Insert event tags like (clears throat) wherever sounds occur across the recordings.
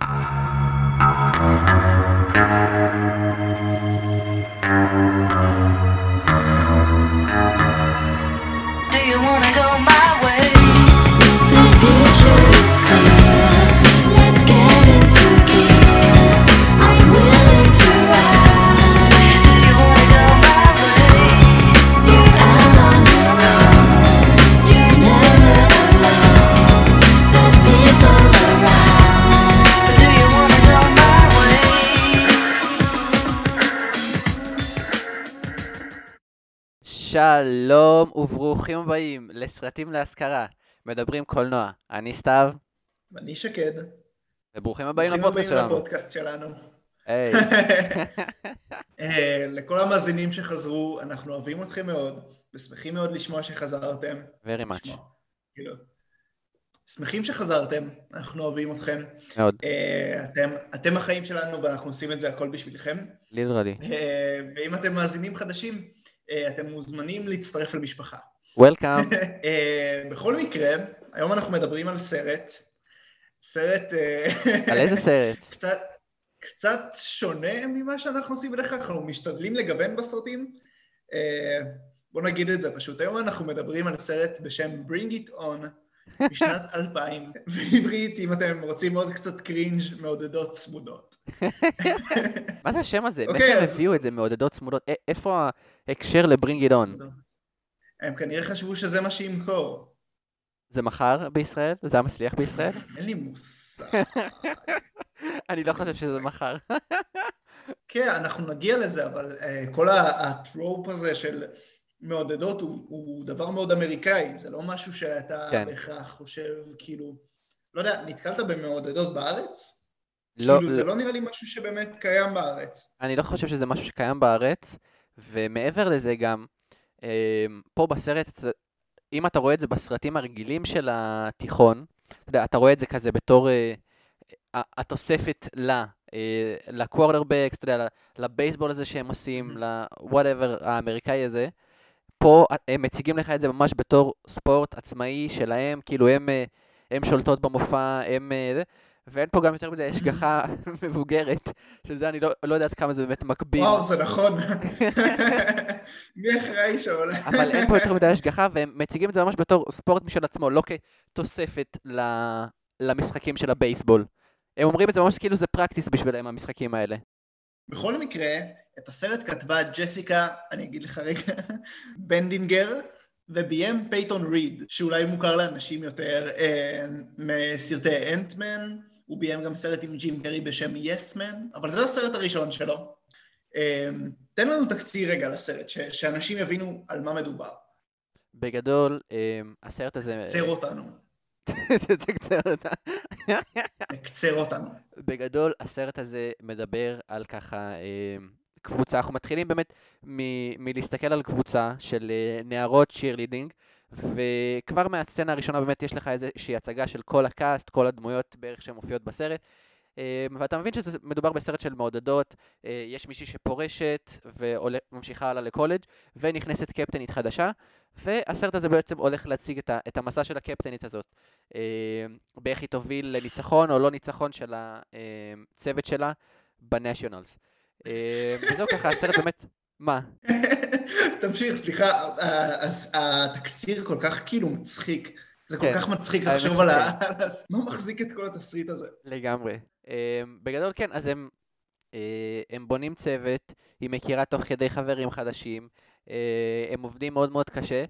Do you wanna go שלום וברוכים הבאים לסרטים להשכרה. מדברים קולנוע. אני סתיו, ואני שקד. וברוכים הבאים ברוכים לפודקאסט הבאים שלנו. לפודקאסט שלנו. היי, (laughs) אה, לכל המאזינים שחזרו, אנחנו אוהבים אתכם מאוד, ושמחים מאוד לשמוע שחזרתם. very much. כאילו, שמחים שחזרתם, אנחנו אוהבים אתכם. מאוד, אה, אתם, אתם החיים שלנו ואנחנו עושים את זה הכל בשבילכם. Literally. אה, ואם אתם מאזינים חדשים, אתם מוזמנים להצטרף למשפחה. Welcome. (laughs) אה, בכל מקרה, היום אנחנו מדברים על סרט, סרט... אה, על איזה (laughs) סרט? קצת, קצת שונה ממה שאנחנו עושים בדרך כלל, אנחנו משתדלים לגוון בסרטים. אה, בוא נגיד את זה פשוט. היום אנחנו מדברים על סרט בשם Bring It On משנת 2000, בעברית, אם אתם רוצים עוד קצת cringe מעודדות צמודות. מה זה השם הזה? אוקיי, מאיפה הם הביאו את זה מעודדות צמודות? איפה ההקשר לברינג איט און? הם כנראה חשבו שזה מה שימכור. זה מכר בישראל? זה היה מצליח בישראל? (laughs) אין לי מושג. (laughs) אני לא חושב שזה מכר. כן, אנחנו נגיע לזה, אבל uh, כל הטרופ הזה של מעודדות הוא, הוא דבר מאוד אמריקאי, זה לא משהו שאתה כן. בהכרח חושב, כאילו, לא יודע, נתקלת במעודדות בארץ? לא, כאילו, זה לא- לא נראה לי משהו שבאמת קיים בארץ. אני לא חושב שזה משהו שקיים בארץ, ומעבר לזה גם, אמ, פה בסרט, אם אתה רואה את זה בסרטים הרגילים של התיכון, אתה יודע, אתה רואה את זה כזה בתור אה, התוספת ל, אה, לקוורטרבקס, אתה יודע, לבייסבול הזה שהם עושים, ל-whatever האמריקאי הזה, פה הם מציגים לך את זה ממש בתור ספורט עצמאי שלהם, כאילו הם, אה, הם שולטות במופע, הם... אה, ואין פה גם יותר מדי השגחה (laughs) מבוגרת, של זה אני לא, לא יודעת כמה זה באמת מקביל. וואו, זה נכון. (laughs) מי אחראי שעולה? אבל אין פה יותר מדי השגחה, והם מציגים את זה ממש בתור ספורט משל עצמו, לא כתוספת ל... למשחקים של הבייסבול. הם אומרים את זה ממש כאילו זה practice בשבילם, המשחקים האלה. בכל מקרה, את הסרט כתבה ג'סיקה, אני אגיד לך רגע, (laughs) בנדינגר, וביים פייטון ריד, שאולי מוכר לאנשים יותר אה, מסרטי Ant-Man, הוא ביים גם סרט עם ג'ים קרי בשם Yes Man, אבל זה הסרט הראשון שלו. אה, תן לנו תקציר רגע לסרט, ש- שאנשים יבינו על מה מדובר. בגדול, אמ, הסרט הזה... קצר (laughs) אותנו, תקצר אותה. קצר אותנו. בגדול, הסרט הזה מדבר על ככה אמ, קבוצה, אנחנו מתחילים באמת מ- מלהסתכל על קבוצה של אה, נערות שירלידינג, וכבר מהסצנה הראשונה באמת יש לך איזושהי הצגה של כל הקאסט, כל הדמויות בערך שמופיעות בסרט, אמ, ואתה מבין שזה מדובר בסרט של מעודדות, אה, יש מישהי שפורשת וממשיכה הלאה לקולג' ונכנסת קפטנית חדשה, והסרט הזה בעצם הולך להציג את, ה- את המסע של הקפטנית הזאת. אה, באיך היא תוביל לניצחון או לא ניצחון של הצוות שלה בנשיונלס. אה, וזהו ככה, הסרט באמת... מה? (laughs) תמשיך, סליחה, התקציר כל כך כאילו מצחיק. זה כל כן, כך מצחיק לחשוב על ה... מה מחזיק את כל התסריט הזה? לגמרי. אה, בגדול כן, אז הם, אה, הם בונים צוות, היא מכירה תוך כדי חברים חדשים, הם עובדים מאוד מאוד קשה,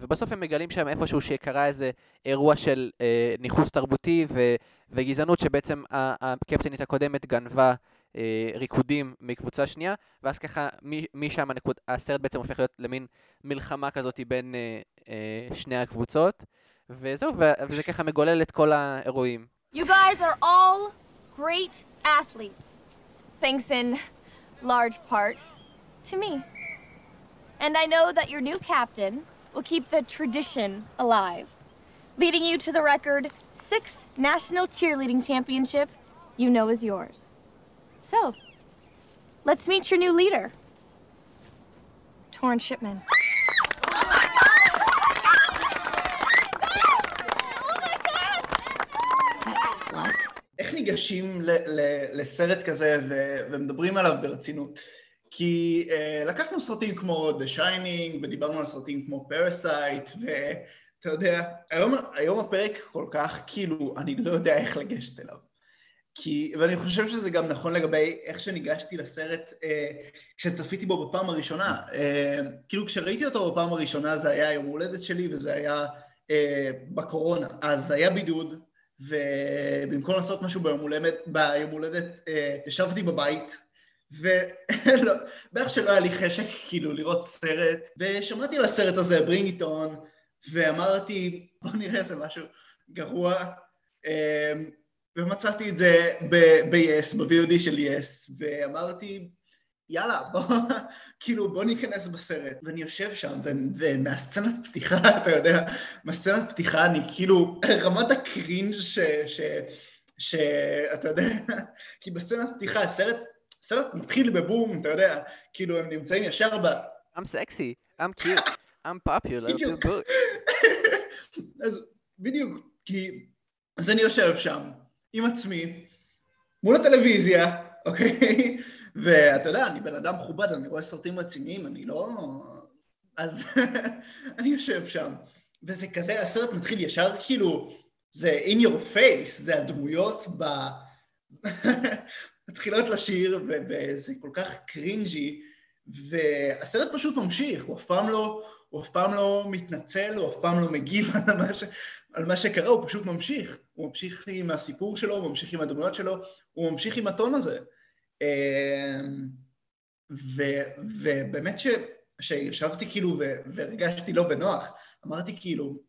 ובסוף הם מגלים שם איפשהו שקרה איזה אירוע של ניכוס תרבותי ו, וגזענות, שבעצם הקפטנית הקודמת גנבה אה, ריקודים מקבוצה שנייה, ואז ככה משם הנקוד, הסרט בעצם הופך להיות למין מלחמה כזאת בין אה, אה, שני הקבוצות, וזהו, וזה ככה מגולל את כל האירועים. You guys are all great athletes, thanks in large part to me. And I know that your new captain will keep the tradition alive, leading you to the record six national cheerleading championship you know is yours. So, let's meet your new leader, Torrin Shipman. איך ניגשים ל- ל- לסרט כזה ו- ומדברים עליו ברצינות? כי uh, לקחנו סרטים כמו The Shining ודיברנו על סרטים כמו Parasite ואתה יודע, היום, היום הפרק כל כך כאילו, אני לא יודע איך לגשת אליו. כי, ואני חושב שזה גם נכון לגבי איך שניגשתי לסרט אה, כשצפיתי בו בפעם הראשונה. אה, כאילו כשראיתי אותו בפעם הראשונה זה היה יום הולדת שלי וזה היה אה, בקורונה. אז היה בידוד, ובמקום לעשות משהו ביום הולדת, ביום הולדת אה, ישבתי בבית, ובערך (laughs) שלא היה לי חשק כאילו לראות סרט, ושמעתי על הסרט הזה, ברינג איטון, ואמרתי, בוא נראה איזה משהו גרוע. אה, ומצאתי את זה ב-yes, ב-VOD של yes, ואמרתי, יאללה, בוא, (laughs) כאילו, בוא ניכנס בסרט. ואני יושב שם, ו- ומהסצנת פתיחה, (laughs) אתה יודע, מהסצנת פתיחה אני כאילו, (clears throat) רמת הקרינג' ש... ש... שאתה יודע, (laughs) כי בסצנת פתיחה הסרט, הסרט מתחיל בבום, אתה יודע, כאילו הם נמצאים ישר ב... I'm sexy, I'm cute, I'm popular, בדיוק. אז בדיוק, כי... אז אני יושב שם, עם עצמי, מול הטלוויזיה, אוקיי? (laughs) ואתה יודע, אני בן אדם מכובד, אני רואה סרטים רציניים, אני לא... אז (laughs) אני יושב שם, וזה כזה, הסרט מתחיל ישר כאילו, זה in your face, זה הדמויות ב... (laughs) מתחילות לשיר, וזה כל כך קרינג'י, והסרט פשוט ממשיך, הוא אף פעם לא, הוא אף פעם לא מתנצל, הוא אף פעם לא מגיב על מה, ש, על מה שקרה, הוא פשוט ממשיך. הוא ממשיך עם הסיפור שלו, הוא ממשיך עם הדמויות שלו, הוא ממשיך עם הטון הזה. אמ, ו- ובאמת ש, שישבתי כאילו והרגשתי לא בנוח, אמרתי כאילו,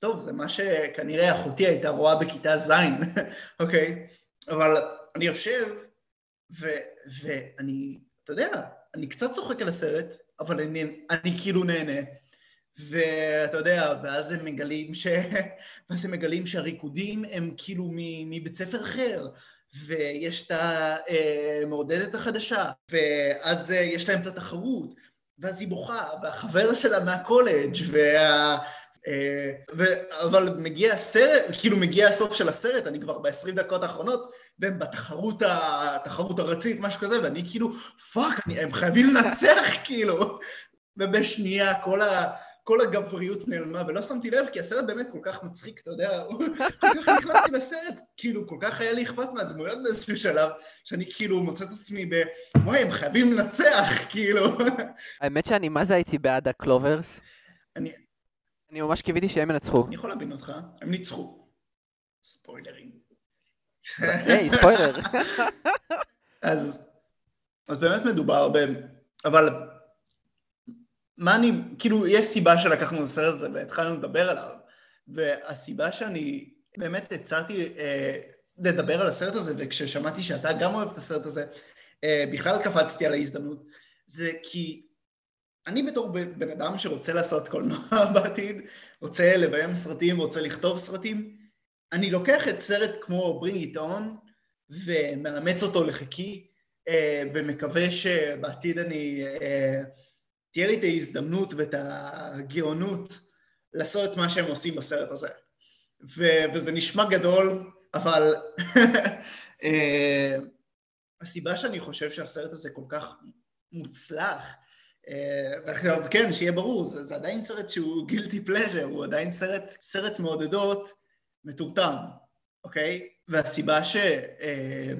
טוב, זה מה שכנראה אחותי הייתה רואה בכיתה ז', (laughs) אוקיי? אבל אני יושב, ו- ואני, אתה יודע, אני קצת צוחק על הסרט, אבל אני, אני כאילו נהנה. ואתה יודע, ואז הם מגלים ש... (laughs) ואז הם מגלים שהריקודים הם כאילו מבית ספר אחר, ויש את המעודדת החדשה, ואז אה, יש להם את התחרות, ואז היא בוכה, והחבר שלה מהקולג', וה... אה, ו... אבל מגיע הסרט, כאילו מגיע הסוף של הסרט, אני כבר ב-20 דקות האחרונות, והם בתחרות התחרות ארצית, משהו כזה, ואני כאילו, fuck, אני... הם חייבים לנצח, (laughs) כאילו. ובשנייה כל, ה... כל הגבריות נעלמה, ולא שמתי לב, כי הסרט באמת כל כך מצחיק, אתה יודע, כל כך נכנסתי לסרט, כאילו, כל כך היה לי אכפת מהדמויות באיזשהו שלב, שאני כאילו מוצא את עצמי ב... וואי, הם חייבים לנצח, כאילו. האמת שאני מה זה הייתי בעד הקלוברס. אני, אני ממש קיוויתי שהם ינצחו. אני יכול להבין אותך, הם ניצחו. ספוילרים. היי, ספוילר. (laughs) אז, אז באמת מדובר ב... אבל מה אני... כאילו, יש סיבה שלקחנו את הסרט הזה והתחלנו לדבר עליו, והסיבה שאני באמת הצעתי אה, לדבר על הסרט הזה, וכששמעתי שאתה גם אוהב את הסרט הזה, אה, בכלל קפצתי על ההזדמנות, זה כי אני בתור בן אדם שרוצה לעשות קולנוע (laughs) בעתיד, רוצה לביים סרטים, רוצה לכתוב סרטים, אני לוקח את סרט כמו Bring It ומאמץ אותו לחיקי, אה, ומקווה שבעתיד אני, אה, תהיה לי את ההזדמנות ואת הגאונות לעשות את מה שהם עושים בסרט הזה. ו- וזה נשמע גדול, אבל (laughs) אה, הסיבה שאני חושב שהסרט הזה כל כך מוצלח, אה, ועכשיו כן, שיהיה ברור, זה, זה עדיין סרט שהוא גילטי פלז'ר, הוא עדיין סרט, סרט מעודדות מטומטם, אוקיי? והסיבה ש, אה,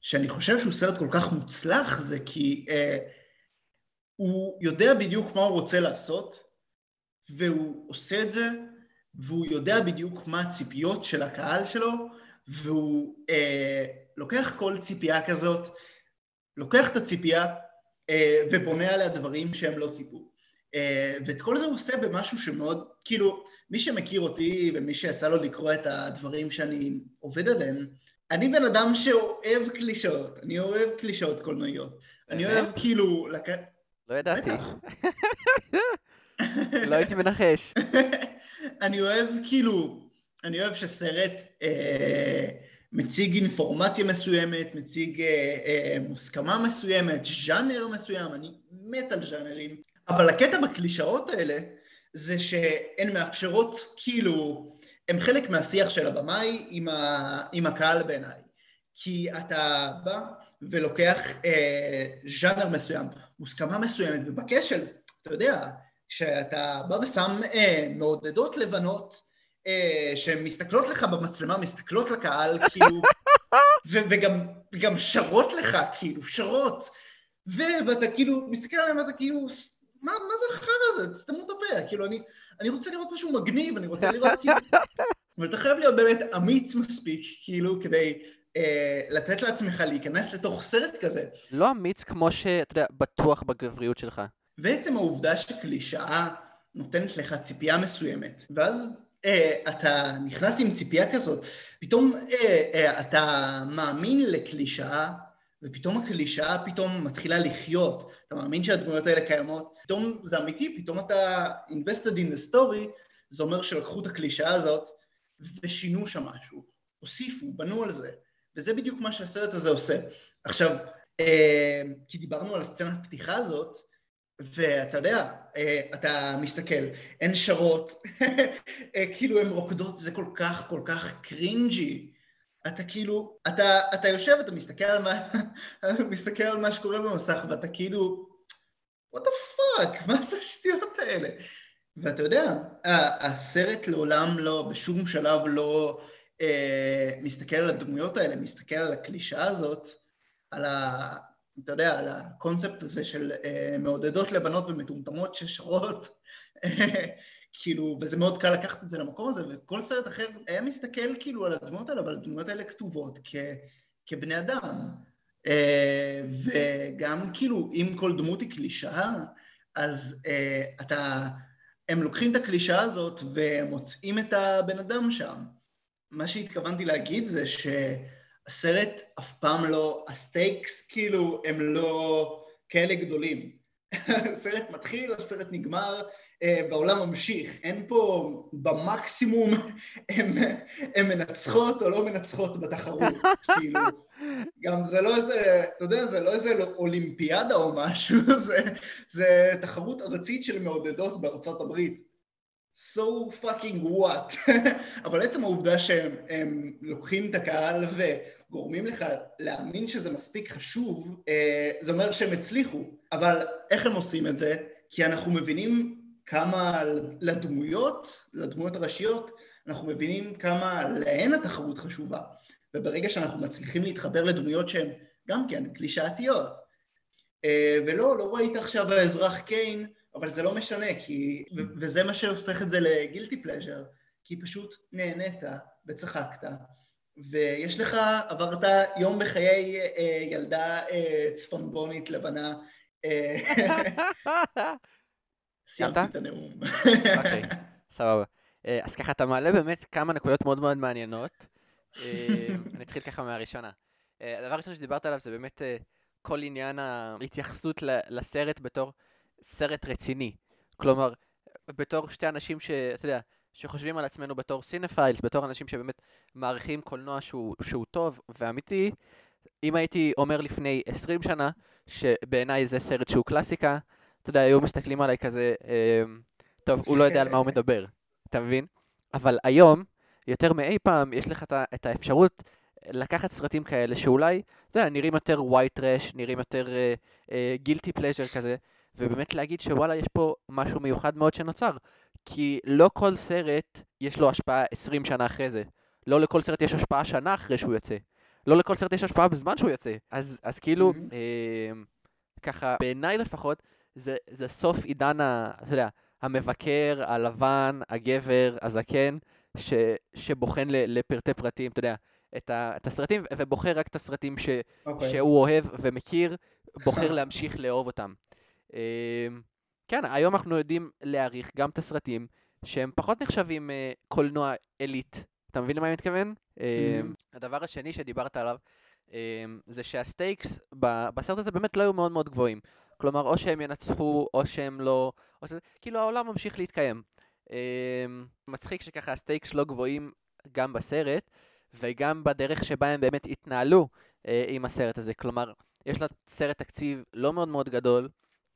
שאני חושב שהוא סרט כל כך מוצלח זה כי הוא יודע בדיוק מה הוא רוצה לעשות, והוא עושה את זה, והוא יודע בדיוק מה הציפיות של הקהל שלו, והוא אה, לוקח כל ציפייה כזאת, לוקח את הציפייה אה, ובונה עליה דברים שהם לא ציפו. אה, ואת כל זה הוא עושה במשהו שמאוד, כאילו, מי שמכיר אותי ומי שיצא לו לקרוא את הדברים שאני עובד עליהם, אני בן אדם שאוהב קלישאות, אני אוהב קלישאות קולנועיות. אני? אוהב כאילו... לק... לא ידעתי. (laughs) לא הייתי מנחש. (laughs) אני אוהב כאילו, אני אוהב שסרט אה, מציג אינפורמציה מסוימת, מציג אה, אה, מוסכמה מסוימת, ז'אנר מסוים, אני מת על ז'אנרים, אבל הקטע בקלישאות האלה זה שהן מאפשרות כאילו, הן חלק מהשיח של הבמאי עם, ה, עם הקהל בעיניי. כי אתה בא ולוקח אה, ז'אנר מסוים, מוסכמה מסוימת, ובקשל, אתה יודע, כשאתה בא ושם אה, מעודדות לבנות אה, שמסתכלות לך במצלמה, מסתכלות לקהל, (laughs) כאילו, ו- וגם, וגם שרות לך, כאילו, שרות, ואתה כאילו מסתכל עליהם ואתה כאילו, מה, מה זה החרא הזה? תסתמו את הפה, כאילו, אני, אני רוצה לראות משהו מגניב, אני רוצה לראות כאילו... (laughs) אבל אתה חייב להיות באמת אמיץ מספיק, כאילו, כדי אה, לתת לעצמך להיכנס לתוך סרט כזה. לא אמיץ כמו שאתה יודע, בטוח בגבריות שלך. ועצם העובדה שקלישאה נותנת לך ציפייה מסוימת, ואז אה, אתה נכנס עם ציפייה כזאת, פתאום אה, אה, אתה מאמין לקלישאה, ופתאום הקלישאה פתאום מתחילה לחיות, אתה מאמין שהדמויות האלה קיימות, פתאום זה אמיתי, פתאום אתה invested in the story, זה אומר שלקחו את הקלישאה הזאת ושינו שם משהו, הוסיפו, בנו על זה, וזה בדיוק מה שהסרט הזה עושה. עכשיו, אה, כי דיברנו על הסצנת פתיחה הזאת, ואתה יודע, אה, אתה מסתכל, הן שרות, (laughs) אה, כאילו הן רוקדות, זה כל כך כל כך קרינג'י. אתה כאילו, אתה, אתה יושב, אתה מסתכל על מה, (laughs) מסתכל על מה שקורה במסך, ואתה כאילו, what the fuck, מה זה השטויות האלה? ואתה יודע, הסרט לעולם לא, בשום שלב לא מסתכל על הדמויות האלה, מסתכל על הקלישאה הזאת, על ה... אתה יודע, על הקונספט הזה של אה, מעודדות לבנות ומטומטמות ששרות, (laughs) כאילו, וזה מאוד קל לקחת את זה למקום הזה, וכל סרט אחר היה מסתכל כאילו על הדמויות האלה, אבל הדמויות האלה כתובות כ, כבני אדם. אה, וגם כאילו, אם כל דמות היא קלישאה, אז אה, אתה, הם לוקחים את הקלישאה הזאת ומוצאים את הבן אדם שם. מה שהתכוונתי להגיד זה שהסרט אף פעם לא, הסטייקס כאילו הם לא כאלה גדולים. (laughs) הסרט מתחיל, הסרט נגמר, אה, והעולם ממשיך. אין פה במקסימום (laughs) הם, הם מנצחות או לא מנצחות בתחרות. כאילו, גם זה לא איזה, אתה יודע, זה לא איזה אולימפיאדה או משהו, (laughs) זה, זה תחרות ארצית של מעודדות בארצות הברית. So fucking what. (laughs) אבל עצם העובדה שהם הם לוקחים את הקהל וגורמים לך להאמין שזה מספיק חשוב, אה, זה אומר שהם הצליחו. אבל איך הם עושים את זה? כי אנחנו מבינים כמה לדמויות, לדמויות הראשיות, אנחנו מבינים כמה להן התחרות חשובה. וברגע שאנחנו מצליחים להתחבר לדמויות שהן גם כן קלישאתיות, אה, ולא, לא ראית עכשיו האזרח קיין, אבל זה לא משנה, כי... ו- וזה מה שהופך את זה לגילטי פלז'ר, כי פשוט נהנית וצחקת, ויש לך, עברת יום בחיי אה, ילדה אה, צפונבונית לבנה. אה, (laughs) סיימתי סיימת? את הנאום. אוקיי, סבבה. אה, אז ככה, אתה מעלה באמת כמה נקודות מאוד מאוד מעניינות. אה, (laughs) אני אתחיל ככה מהראשונה. הדבר הראשון שדיברת עליו זה באמת כל עניין ההתייחסות לסרט בתור סרט רציני. כלומר, בתור שתי אנשים שאתה יודע, שחושבים על עצמנו בתור סינפיילס, בתור אנשים שבאמת מעריכים קולנוע שהוא, שהוא טוב ואמיתי, אם הייתי אומר לפני 20 שנה, שבעיניי זה סרט שהוא קלאסיקה, אתה יודע, היו מסתכלים עליי כזה, אה, טוב, הוא לא יודע על מה הוא מדבר, אתה מבין? אבל היום, יותר מאי פעם, יש לך את האפשרות לקחת סרטים כאלה שאולי, אתה יודע, נראים יותר white trash, נראים יותר גילטי uh, פלז'ר כזה, ובאמת להגיד שוואלה, יש פה משהו מיוחד מאוד שנוצר. כי לא כל סרט יש לו השפעה 20 שנה אחרי זה. לא לכל סרט יש השפעה שנה אחרי שהוא יוצא. לא לכל סרט יש השפעה בזמן שהוא יוצא. אז, אז כאילו, מהמם. אה, ככה, בעיניי לפחות, זה, זה סוף עידן, ה, אתה יודע, המבקר, הלבן, הגבר, הזקן, ש, שבוחן ל, לפרטי פרטים, אתה יודע, את, ה, את הסרטים, ובוחר רק את הסרטים ש, אוקיי. שהוא אוהב ומכיר, בוחר (laughs) להמשיך לאהוב אותם. אמ, כן, היום אנחנו יודעים להעריך גם את הסרטים שהם פחות נחשבים אה, קולנוע עילית. אתה מבין למה אני מתכוון? אמ, הדבר השני שדיברת עליו, אמ, זה שה stakes בסרט הזה באמת לא היו מאוד מאוד גבוהים. כלומר, או שהם ינצחו, או שהם לא... או שזה, כאילו העולם ממשיך להתקיים. מצחיק שככה ה stakes לא גבוהים גם בסרט, וגם בדרך שבה הם באמת התנהלו אה, עם הסרט הזה. כלומר, יש לסרט תקציב לא מאוד מאוד גדול.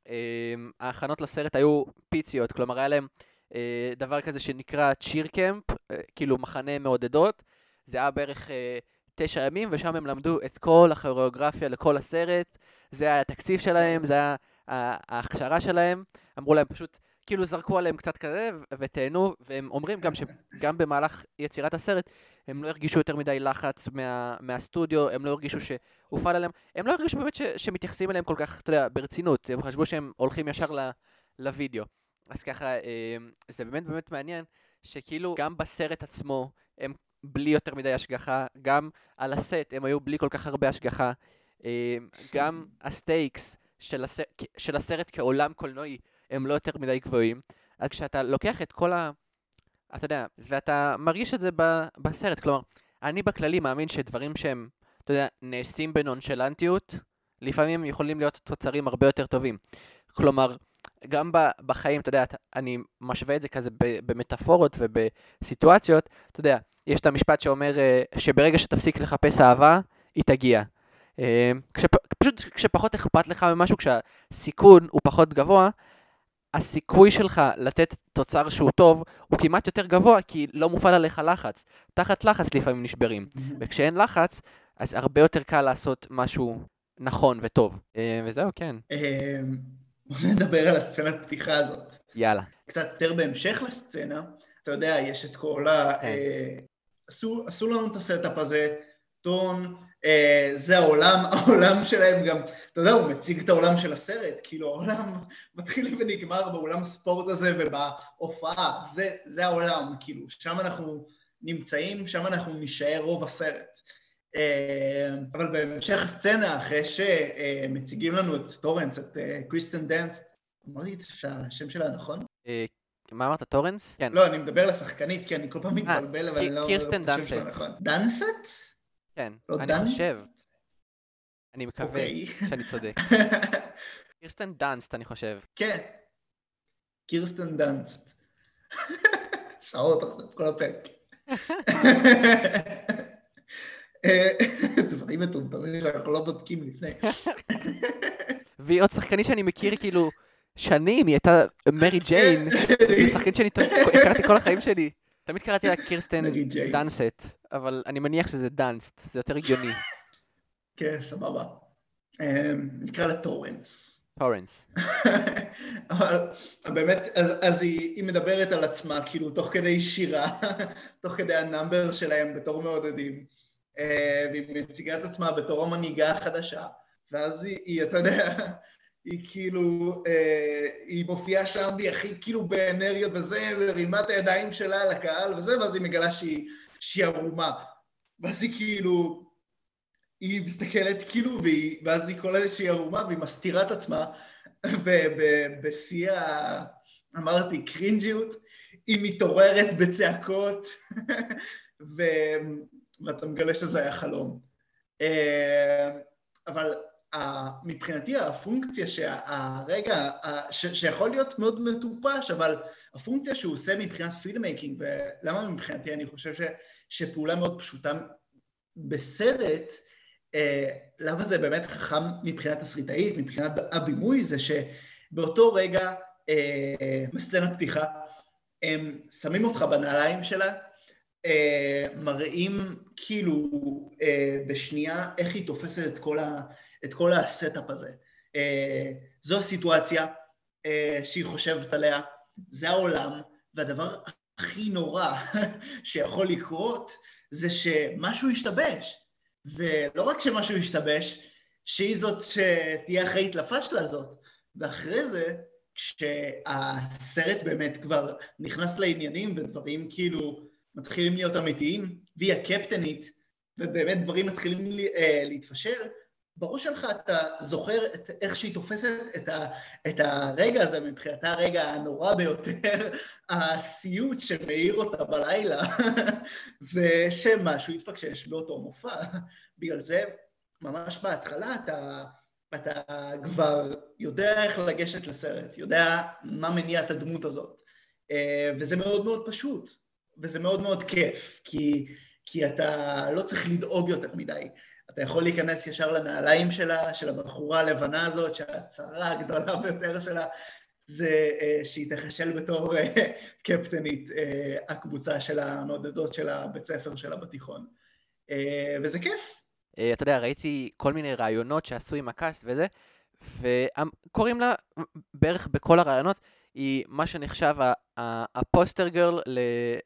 אמ, ההכנות לסרט היו פיציות, כלומר היה להם אה, דבר כזה שנקרא צ'יר קמפ, אה, כאילו מחנה מעודדות. זה היה בערך אה, תשע ימים, ושם הם למדו את כל הכוריאוגרפיה לכל הסרט. זה היה התקציב שלהם, זה היה ההכשרה שלהם. אמרו להם פשוט, כאילו זרקו עליהם קצת כזה, ותהנו, והם אומרים גם שגם (laughs) במהלך יצירת הסרט, הם לא הרגישו יותר מדי לחץ מה, מהסטודיו, הם לא הרגישו שהופעל עליהם, הם לא הרגישו באמת ש, שמתייחסים אליהם כל כך, אתה יודע, ברצינות, הם חשבו שהם הולכים ישר ל, לוידאו. אז ככה, אה, זה באמת באמת מעניין, שכאילו גם בסרט עצמו, הם בלי יותר מדי השגחה, גם על הסט הם היו בלי כל כך הרבה השגחה, אה, גם (laughs) ה stakes של, הס... של הסרט כעולם קולנועי הם לא יותר מדי גבוהים, אז כשאתה לוקח את כל ה... אתה יודע, ואתה מרגיש את זה ב... בסרט, כלומר, אני בכללי מאמין שדברים שהם, אתה יודע, נעשים בנונשלנטיות, לפעמים יכולים להיות תוצרים הרבה יותר טובים. כלומר, גם ב- בחיים, אתה יודע, אני משווה את זה כזה ב- במטאפורות ובסיטואציות, אתה יודע, יש את המשפט שאומר אה, שברגע שתפסיק לחפש אהבה, היא תגיע. אה, כשפ... פשוט כשפחות אכפת לך ממשהו, כשהסיכון הוא פחות גבוה, הסיכוי שלך לתת תוצר שהוא טוב הוא כמעט יותר גבוה, כי לא מופעל עליך לחץ. תחת לחץ לפעמים נשברים, וכשאין לחץ, אז הרבה יותר קל לעשות משהו נכון וטוב. אה, וזהו, כן. אה, בוא נדבר על הסצנת פתיחה הזאת. יאללה. קצת יותר בהמשך לסצנה, אתה יודע, יש את כל ה... כן. אה, עשו, לנו את ה setup הזה, טון, זה העולם, (laughs) העולם שלהם גם, אתה יודע, הוא מציג את העולם של הסרט, כאילו העולם (laughs) מתחיל ונגמר באולם הספורט הזה ובהופעה, זה, זה העולם, כאילו, שם אנחנו נמצאים, שם אנחנו נישאר רוב הסרט. אה, אבל בהמשך הסצנה, אחרי שמציגים לנו את טורנס, את אה, קריסטן דנס, אמרתי את השם שלה נכון? אה, מה אמרת, טורנס? כן. לא, אני מדבר על השחקנית, כי אני כל פעם מתבלבל, אבל אני לא... קירסטן דנסט. נכון. דנסט? כן, לא אני דנסט? חושב. אני מקווה אוקיי. שאני צודק. (laughs) קירסטן דאנסט, אני חושב. כן. קירסטן דנסט. שעות עכשיו, כל הפרק. (laughs) דברים מטומטמים שאנחנו לא בודקים לפני. (laughs) והיא עוד שחקנית שאני מכיר כאילו שנים, היא הייתה מרי ג'יין, זו שחקנית שאני הכרתי כל החיים שלי. תמיד קראתי לה קירסטן. דאנסט, אבל אני מניח שזה דאנסט, זה יותר הגיוני. כן, סבבה. אה, נקרא לה טורנס. טורנס. (laughs) אבל באמת, אז, אז היא, היא מדברת על עצמה, כאילו, תוך כדי שירה, (laughs) תוך כדי ה number שלהם בתור מעודדים, אה, והיא מציגה את עצמה בתור המנהיגה החדשה, ואז היא, היא אתה יודע, היא כאילו, אה, היא מופיעה שם, והיא הכי כאילו באנרגיה וזה, והרימה את הידיים שלה על הקהל וזה, ואז היא מגלה שהיא, שהיא ערומה. ואז היא כאילו, היא מסתכלת כאילו, והיא, ואז היא קולטת שהיא ערומה, והיא מסתירה את עצמה, ובשיא ה... אמרתי, קרינג'יות, היא מתעוררת בצעקות, (laughs) ו... ואתה מגלה שזה היה חלום. אה, אבל מבחינתי הפונקציה שהרגע, שיכול להיות מאוד מטופש, אבל הפונקציה שהוא עושה מבחינת filmmaking, ולמה מבחינתי אני חושב ש, שפעולה מאוד פשוטה בסרט, אה, למה זה באמת חכם מבחינת תסריטאית, מבחינת הבימוי, זה שבאותו רגע, אה, בסצנת פתיחה, הם שמים אותך בנעליים שלה, אה, מראים כאילו אה, בשנייה איך היא תופסת את כל, ה, את כל ה setup הזה. אה, זו הסיטואציה אה, שהיא חושבת עליה, זה העולם, והדבר הכי נורא (laughs) שיכול לקרות זה שמשהו ישתבש. ולא רק שמשהו ישתבש, שהיא זאת שתהיה אחראית לפשלה הזאת. ואחרי זה, כשהסרט באמת כבר נכנס לעניינים ודברים כאילו מתחילים להיות אמיתיים, והיא הקפטנית, ובאמת דברים מתחילים לי- אה, להתפשר, בראש שלך אתה זוכר את איך שהיא תופסת את, ה, את הרגע הזה, מבחינתה הרגע הנורא ביותר, הסיוט שמאיר אותה בלילה, (laughs) זה שמשהו התפקשש באותו מופע. בגלל זה, ממש בהתחלה אתה, אתה כבר יודע איך לגשת לסרט, יודע מה מניע את הדמות הזאת. אה, וזה מאוד מאוד פשוט, וזה מאוד מאוד כיף, כי, כי אתה לא צריך לדאוג יותר מדי. אתה יכול להיכנס ישר לנעליים שלה, של הבחורה הלבנה הזאת, שהצרה הגדולה ביותר שלה זה אה, שהיא תחשל בתור אה, קפטנית אה, הקבוצה של המעודדות של הבית ספר שלה בתיכון. וזה כיף. אתה יודע, ראיתי כל מיני רעיונות שעשו עם הקאסט וזה, וקוראים לה, בערך בכל הרעיונות, היא מה שנחשב הפוסטר גרל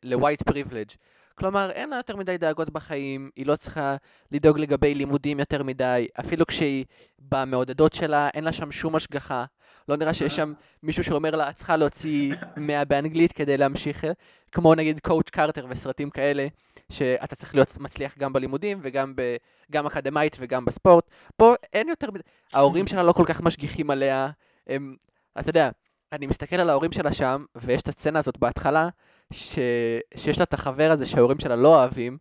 ל-white privilege. כלומר, אין לה יותר מדי דאגות בחיים, היא לא צריכה לדאוג לגבי לימודים יותר מדי, אפילו כשהיא במעודדות שלה, אין לה שם שום השגחה. לא נראה שיש שם מישהו שאומר לה, את צריכה להוציא (laughs) 100 באנגלית כדי להמשיך, כמו נגיד קואוצ' קרטר וסרטים כאלה, שאתה צריך להיות מצליח גם בלימודים וגם ב, גם אקדמאית וגם בספורט. פה אין יותר מדי, ההורים שלה לא כל כך משגיחים עליה, הם, אתה יודע, אני מסתכל על ההורים שלה שם, ויש את הסצנה הזאת בהתחלה, ש... שיש לה את החבר הזה שההורים שלה לא אוהבים,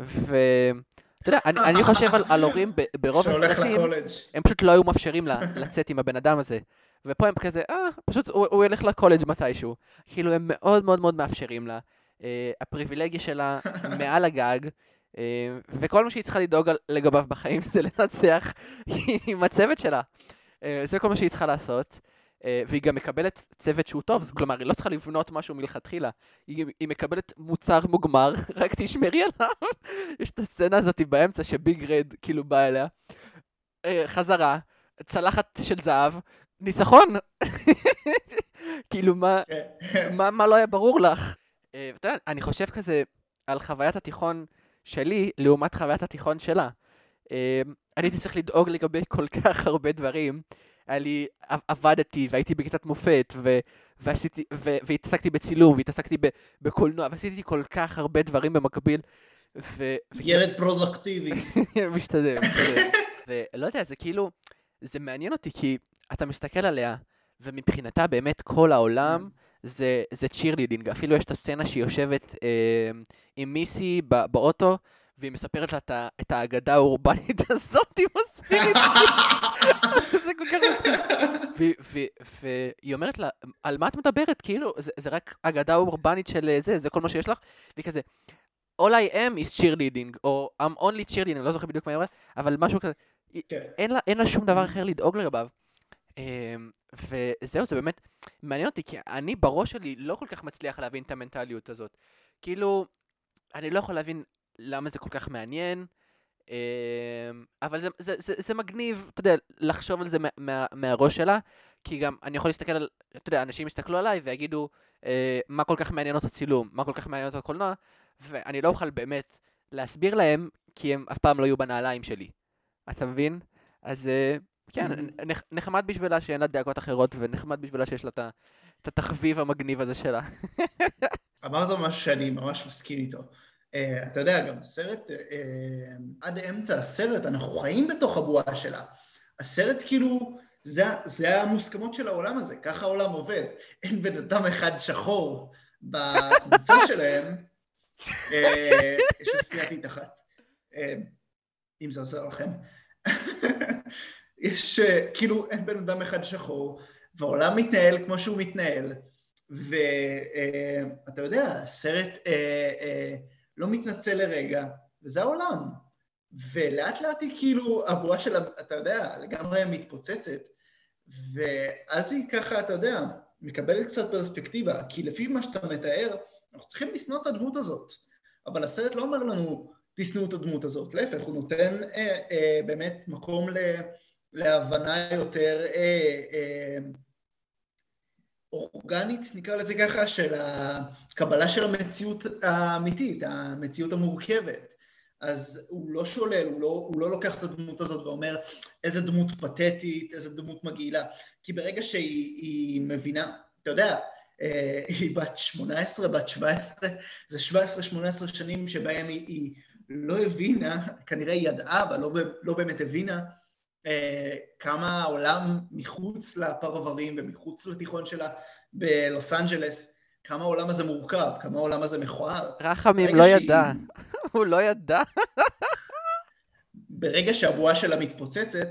ואתה יודע, אני, אני חושב על, על הורים ב, ברוב הסרטים, לקולג'. הם פשוט לא היו מאפשרים לה לצאת עם הבן אדם הזה. ופה הם כזה, אה, פשוט הוא, הוא ילך לקולג' מתישהו. כאילו, הם מאוד מאוד מאוד מאפשרים לה. אה, הפריבילגיה שלה (laughs) מעל הגג, אה, וכל מה שהיא צריכה לדאוג לגביו בחיים זה לנצח (laughs) עם הצוות שלה. אה, זה כל מה שהיא צריכה לעשות. אה, והיא גם מקבלת צוות שהוא טוב, כלומר, היא לא צריכה לבנות משהו מלכתחילה. היא, היא מקבלת מוצר מוגמר, (laughs) רק תשמרי עליו. יש את הסצנה הזאת באמצע שביג רד כאילו בא אליה. אה, חזרה, צלחת של זהב, ניצחון. (laughs) כאילו, מה, כן. מה, מה לא היה ברור לך? אה, אתה יודע, אני חושב כזה על חוויית התיכון שלי לעומת חוויית התיכון שלה. אה, אני הייתי צריך לדאוג לגבי כל כך הרבה דברים. היה לי, עב- עבדתי והייתי בכיתת מופת ו, ועשיתי, ו, והתעסקתי בצילום והתעסקתי ב, בקולנוע ועשיתי כל כך הרבה דברים במקביל. ו, ילד פרודקטיבי. (laughs) משתדל, משתדל. ולא יודע, זה כאילו, זה מעניין אותי כי אתה מסתכל עליה, ומבחינתה באמת כל העולם זה, זה cheerleading. אפילו יש את הסצנה שהיא יושבת אה, עם מיסי ב- באוטו, והיא מספרת לה את האגדה האורבנית (laughs) הזאת עם הספיריט. (laughs) זה כל כך מצחיק. והיא אומרת לה, על מה את מדברת? כאילו, זה, רק אגדה אורבנית של אה, זה, זה כל מה שיש לך? והיא כזה, All I am is cheerleading, או I'm only cheerleading, אני לא זוכר בדיוק מה היא אומרת, אבל משהו כזה. כן. אין לה, אין לה שום דבר אחר לדאוג לגביו. אמ, וזהו, זה באמת מעניין אותי, כי אני בראש שלי לא כל כך מצליח להבין את המנטליות הזאת. כאילו, אני לא יכול להבין למה זה כל כך מעניין, אמ, אבל זה, זה, זה, זה מגניב, אתה יודע, לחשוב על זה מה, מה, מהראש שלה, כי גם אני יכול להסתכל על, אתה יודע, אנשים יסתכלו עליי ויגידו, אה, מה כל כך מעניין אותו צילום, מה כל כך מעניין אותו קולנוע, ואני לא אוכל באמת להסביר להם, כי הם אף פעם לא יהיו בנעליים שלי. אתה מבין? אז אה, כן, Mhm. נח- נחמד בשבילה שאין לה דאגות אחרות, ונחמד בשבילה שיש לה את התחביב המגניב הזה שלה. (laughs) אמרת משהו שאני ממש מסכים איתו. Uh, אתה יודע, גם הסרט, uh, עד אמצע הסרט אנחנו חיים בתוך הבועה שלה. הסרט כאילו, זה, זה המוסכמות של העולם הזה, ככה העולם עובד. אין בן אדם אחד שחור בקבוצה (laughs) שלהם. יש לי סטייתית אחת, אם זה עוזר לכם. (laughs) יש, כאילו, אין בן אדם אחד שחור, והעולם מתנהל כמו שהוא מתנהל. ואתה יודע, הסרט אה, אה, לא מתנצל לרגע, וזה העולם. ולאט לאט היא כאילו, הבועה שלה, אתה יודע, לגמרי מתפוצצת. ואז היא ככה, אתה יודע, מקבלת קצת פרספקטיבה, כי לפי מה שאתה מתאר, אנחנו צריכים לשנוא את הדמות הזאת. אבל הסרט לא אומר לנו, תשנאו את הדמות הזאת, להפך, הוא נותן אה, אה, באמת מקום ל, להבנה יותר אה, אה, אורגנית, נקרא לזה ככה, של הקבלה של המציאות האמיתית, המציאות המורכבת. אז הוא לא שולל, הוא לא, הוא לא לוקח את הדמות הזאת ואומר איזה דמות פתטית, איזה דמות מגעילה. כי ברגע שהיא היא מבינה, אתה יודע, אה, היא בת 18, בת 17, זה 17-18 שנים שבהם היא, היא לא הבינה, כנראה היא ידעה, אבל לא, לא באמת הבינה, כמה העולם מחוץ לפרברים ומחוץ לתיכון שלה בלוס אנג'לס, כמה העולם הזה מורכב, כמה העולם הזה מכוער. רחמים לא שהיא- ידע, (laughs) הוא לא ידע. ברגע שהבועה שלה מתפוצצת,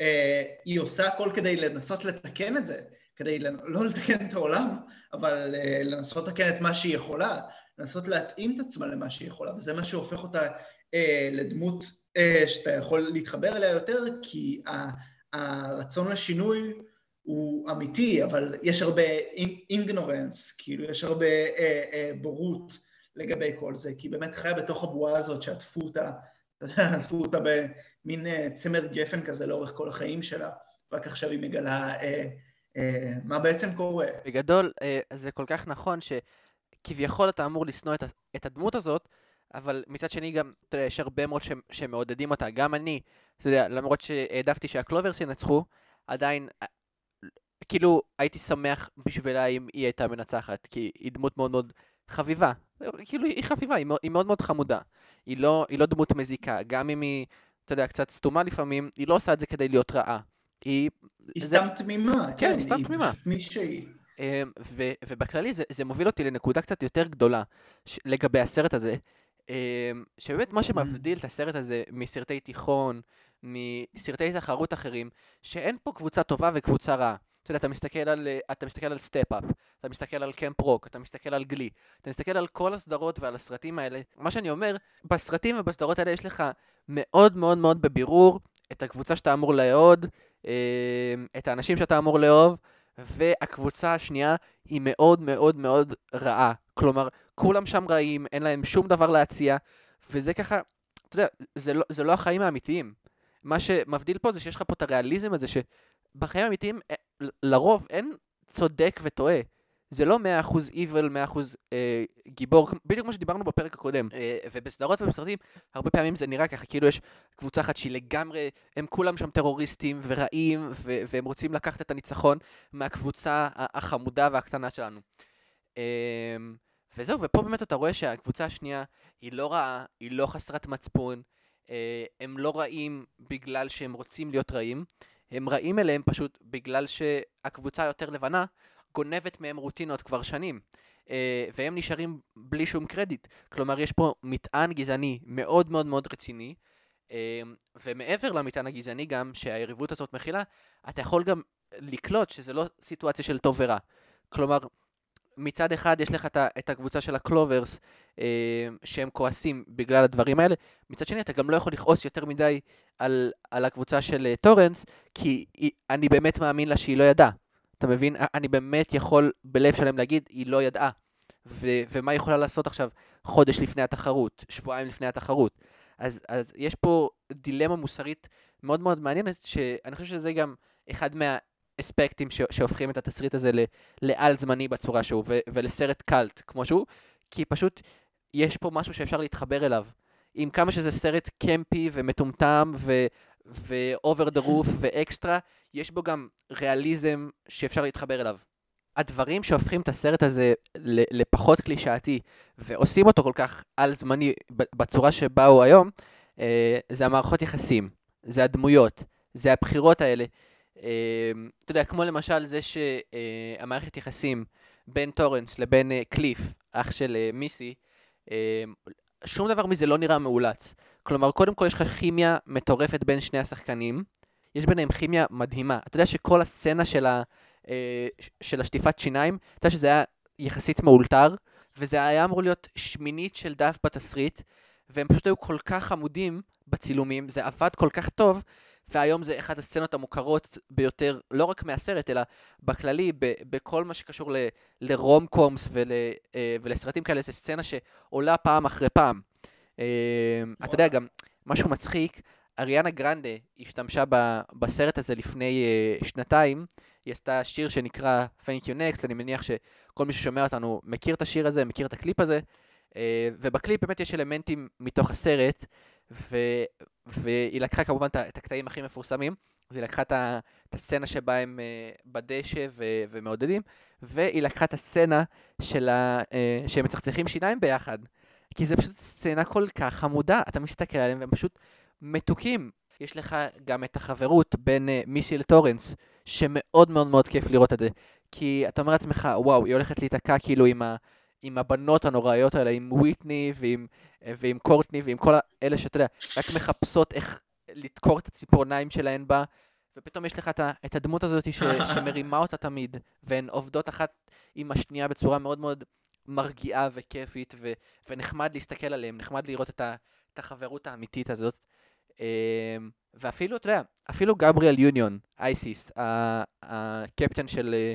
אה, היא עושה הכל כדי לנסות לתקן את זה, כדי לנ- לא לתקן את העולם, אבל אה, לנסות לתקן את מה שהיא יכולה, לנסות להתאים את עצמה למה שהיא יכולה, וזה מה שהופך אותה אה, לדמות אה, שאתה יכול להתחבר אליה יותר, כי הרצון לשינוי הוא אמיתי, אבל יש הרבה אינגנורנס, כאילו יש הרבה אה, אה, בורות לגבי כל זה, כי באמת חיה בתוך הבועה הזאת שעטפו אותה, (laughs) עטפו אותה במין אה, צמר גפן כזה לאורך כל החיים שלה, רק עכשיו היא מגלה אה, אה, מה בעצם קורה. בגדול, אה, זה כל כך נכון שכביכול אתה אמור לשנוא את, את הדמות הזאת, אבל מצד שני גם, אתה יודע, יש הרבה מאוד ש- שמעודדים אותה. גם אני, אתה יודע, למרות שהעדפתי שהקלוברס ינצחו, עדיין, אה, כאילו, הייתי שמח בשבילה אם היא הייתה מנצחת, כי היא דמות מאוד מאוד חביבה. כאילו, היא חביבה, היא מאוד, היא מאוד מאוד חמודה. היא לא, היא לא דמות מזיקה, גם אם היא, אתה יודע, קצת סתומה לפעמים, היא לא עושה את זה כדי להיות רעה. היא היא זה- סתם תמימה, כן, היא סתם תמימה. פשוט מי שהיא. אמ, ו- ובכללי זה, זה מוביל אותי לנקודה קצת יותר גדולה לגבי הסרט הזה, שבאמת מה שמבדיל את הסרט הזה מסרטי תיכון, מסרטי תחרות אחרים, שאין פה קבוצה טובה וקבוצה רעה. אתה יודע, אתה מסתכל על, אה, אתה מסתכל על Step Up, אתה מסתכל על Camp Rock, אתה מסתכל על Glee, אתה מסתכל על כל הסדרות ועל הסרטים האלה. מה שאני אומר, בסרטים ובסדרות האלה יש לך מאוד מאוד מאוד בבירור את הקבוצה שאתה אמור לאהוד, אמ, את האנשים שאתה אמור לאהוב, והקבוצה השנייה היא מאוד מאוד מאוד רעה. כלומר, כולם שם רעים, אין להם שום דבר להציע, וזה ככה, אתה יודע, זה לא, זה לא החיים האמיתיים. מה שמבדיל פה זה שיש לך פה את הריאליזם הזה, שבחיים האמיתיים, אה, לרוב אין צודק וטועה. זה לא 100% evil, 100% אה, גיבור, בדיוק כמו שדיברנו בפרק הקודם. אה, ובסדרות ובסרטים, הרבה פעמים זה נראה ככה, כאילו יש קבוצה אחת שהיא לגמרי, הם כולם שם טרוריסטים ורעים, ו- והם רוצים לקחת את הניצחון מהקבוצה החמודה והקטנה שלנו. אמ, וזהו, ופה באמת אתה רואה שהקבוצה השנייה היא לא רעה, היא לא חסרת מצפון, אה, הם לא רעים בגלל שהם רוצים להיות רעים, הם רעים אליהם פשוט בגלל שהקבוצה היותר לבנה גונבת מהם רוטינות כבר שנים. אה, והם נשארים בלי שום קרדיט. כלומר, יש פה מטען גזעני מאוד מאוד מאוד רציני, אה, ומעבר למטען הגזעני גם, שהיריבות הזאת מכילה, אתה יכול גם לקלוט שזה לא סיטואציה של טוב ורע. כלומר, מצד אחד יש לך את הקבוצה של הקלוברס, אה, שהם כועסים בגלל הדברים האלה, מצד שני אתה גם לא יכול לכעוס יותר מדי על, על הקבוצה של אה, טורנס, כי היא, אני באמת מאמין לה שהיא לא ידעה. אתה מבין? אני באמת יכול בלב שלם להגיד, היא לא ידעה. ו- ומה היא יכולה לעשות עכשיו חודש לפני התחרות, שבועיים לפני התחרות. אז, אז יש פה דילמה מוסרית מאוד מאוד מעניינת, שאני חושב שזה גם אחד מהאספקטים ש- שהופכים את התסריט הזה ל- לעל זמני בצורה שהוא, ו- ולסרט קאלט כמו שהוא, כי פשוט יש פה משהו שאפשר להתחבר אליו. עם כמה שזה סרט קמפי ומטומטם ו- ו-over the roof (laughs) ואקסטרה, יש בו גם ריאליזם שאפשר להתחבר אליו. הדברים שהופכים את הסרט הזה לפחות קלישאתי ועושים אותו כל כך על זמני בצורה שבה הוא היום, אה, זה המערכות יחסים, זה הדמויות, זה הבחירות האלה. אה, אתה יודע, כמו למשל זה שהמערכת יחסים בין טורנס לבין אה, קליף, אח של אה, מיסי, אה, שום דבר מזה לא נראה מאולץ. כלומר, קודם כל יש לך כימיה מטורפת בין שני השחקנים, יש ביניהם כימיה מדהימה. אתה יודע שכל הסצנה של, ה, אה, של השטיפת שיניים, אתה יודע שזה היה יחסית מאולתר, וזה היה אמור להיות שמינית של דף בתסריט, והם פשוט היו כל כך עמודים בצילומים, זה עבד כל כך טוב, והיום זה אחת הסצנות המוכרות ביותר, לא רק מהסרט, אלא בכללי, ב- בכל מה שקשור ל- לרום קומס ול, אה, ולסרטים כאלה, זו סצנה שעולה פעם אחרי פעם. אה, אתה יודע, גם משהו מצחיק, אריאנה גרנדה השתמשה ב- בסרט הזה לפני אה, שנתיים, היא עשתה שיר שנקרא Thank you Next, אני מניח שכל מי ששומע אותנו מכיר את השיר הזה, מכיר את הקליפ הזה, אה, ובקליפ באמת יש אלמנטים מתוך הסרט, ו... והיא לקחה כמובן את הקטעים הכי מפורסמים, אז היא לקחה את, הסצנה שבה הם אה, בדשא ו... ומעודדים, והיא לקחה את הסצנה של ה... אה, שהם מצחצחים שיניים ביחד, כי זה פשוט סצנה כל כך חמודה, אתה מסתכל עליהם והם פשוט מתוקים. יש לך גם את החברות בין אה, מיסי לטורנס, שמאוד מאוד מאוד כיף לראות את זה, כי אתה אומר לעצמך, וואו, היא הולכת להיתקע כאילו עם, ה... עם הבנות הנוראיות האלה, עם וויטני ועם, אה, ועם קורטני ועם כל האלה שאתה יודע, רק מחפשות איך לדקור את הציפורניים שלהן בה, ופתאום יש לך את, את הדמות הזאת ש, (laughs) שמרימה אותה תמיד, והן עובדות אחת עם השנייה בצורה מאוד מאוד מרגיעה וכיפית, ו, ונחמד להסתכל עליהן, נחמד לראות את, ה, את החברות האמיתית הזאת. אמ, ואפילו, אתה יודע, אפילו גבריאל יוניון, אייסיס, הקפטן של, אה,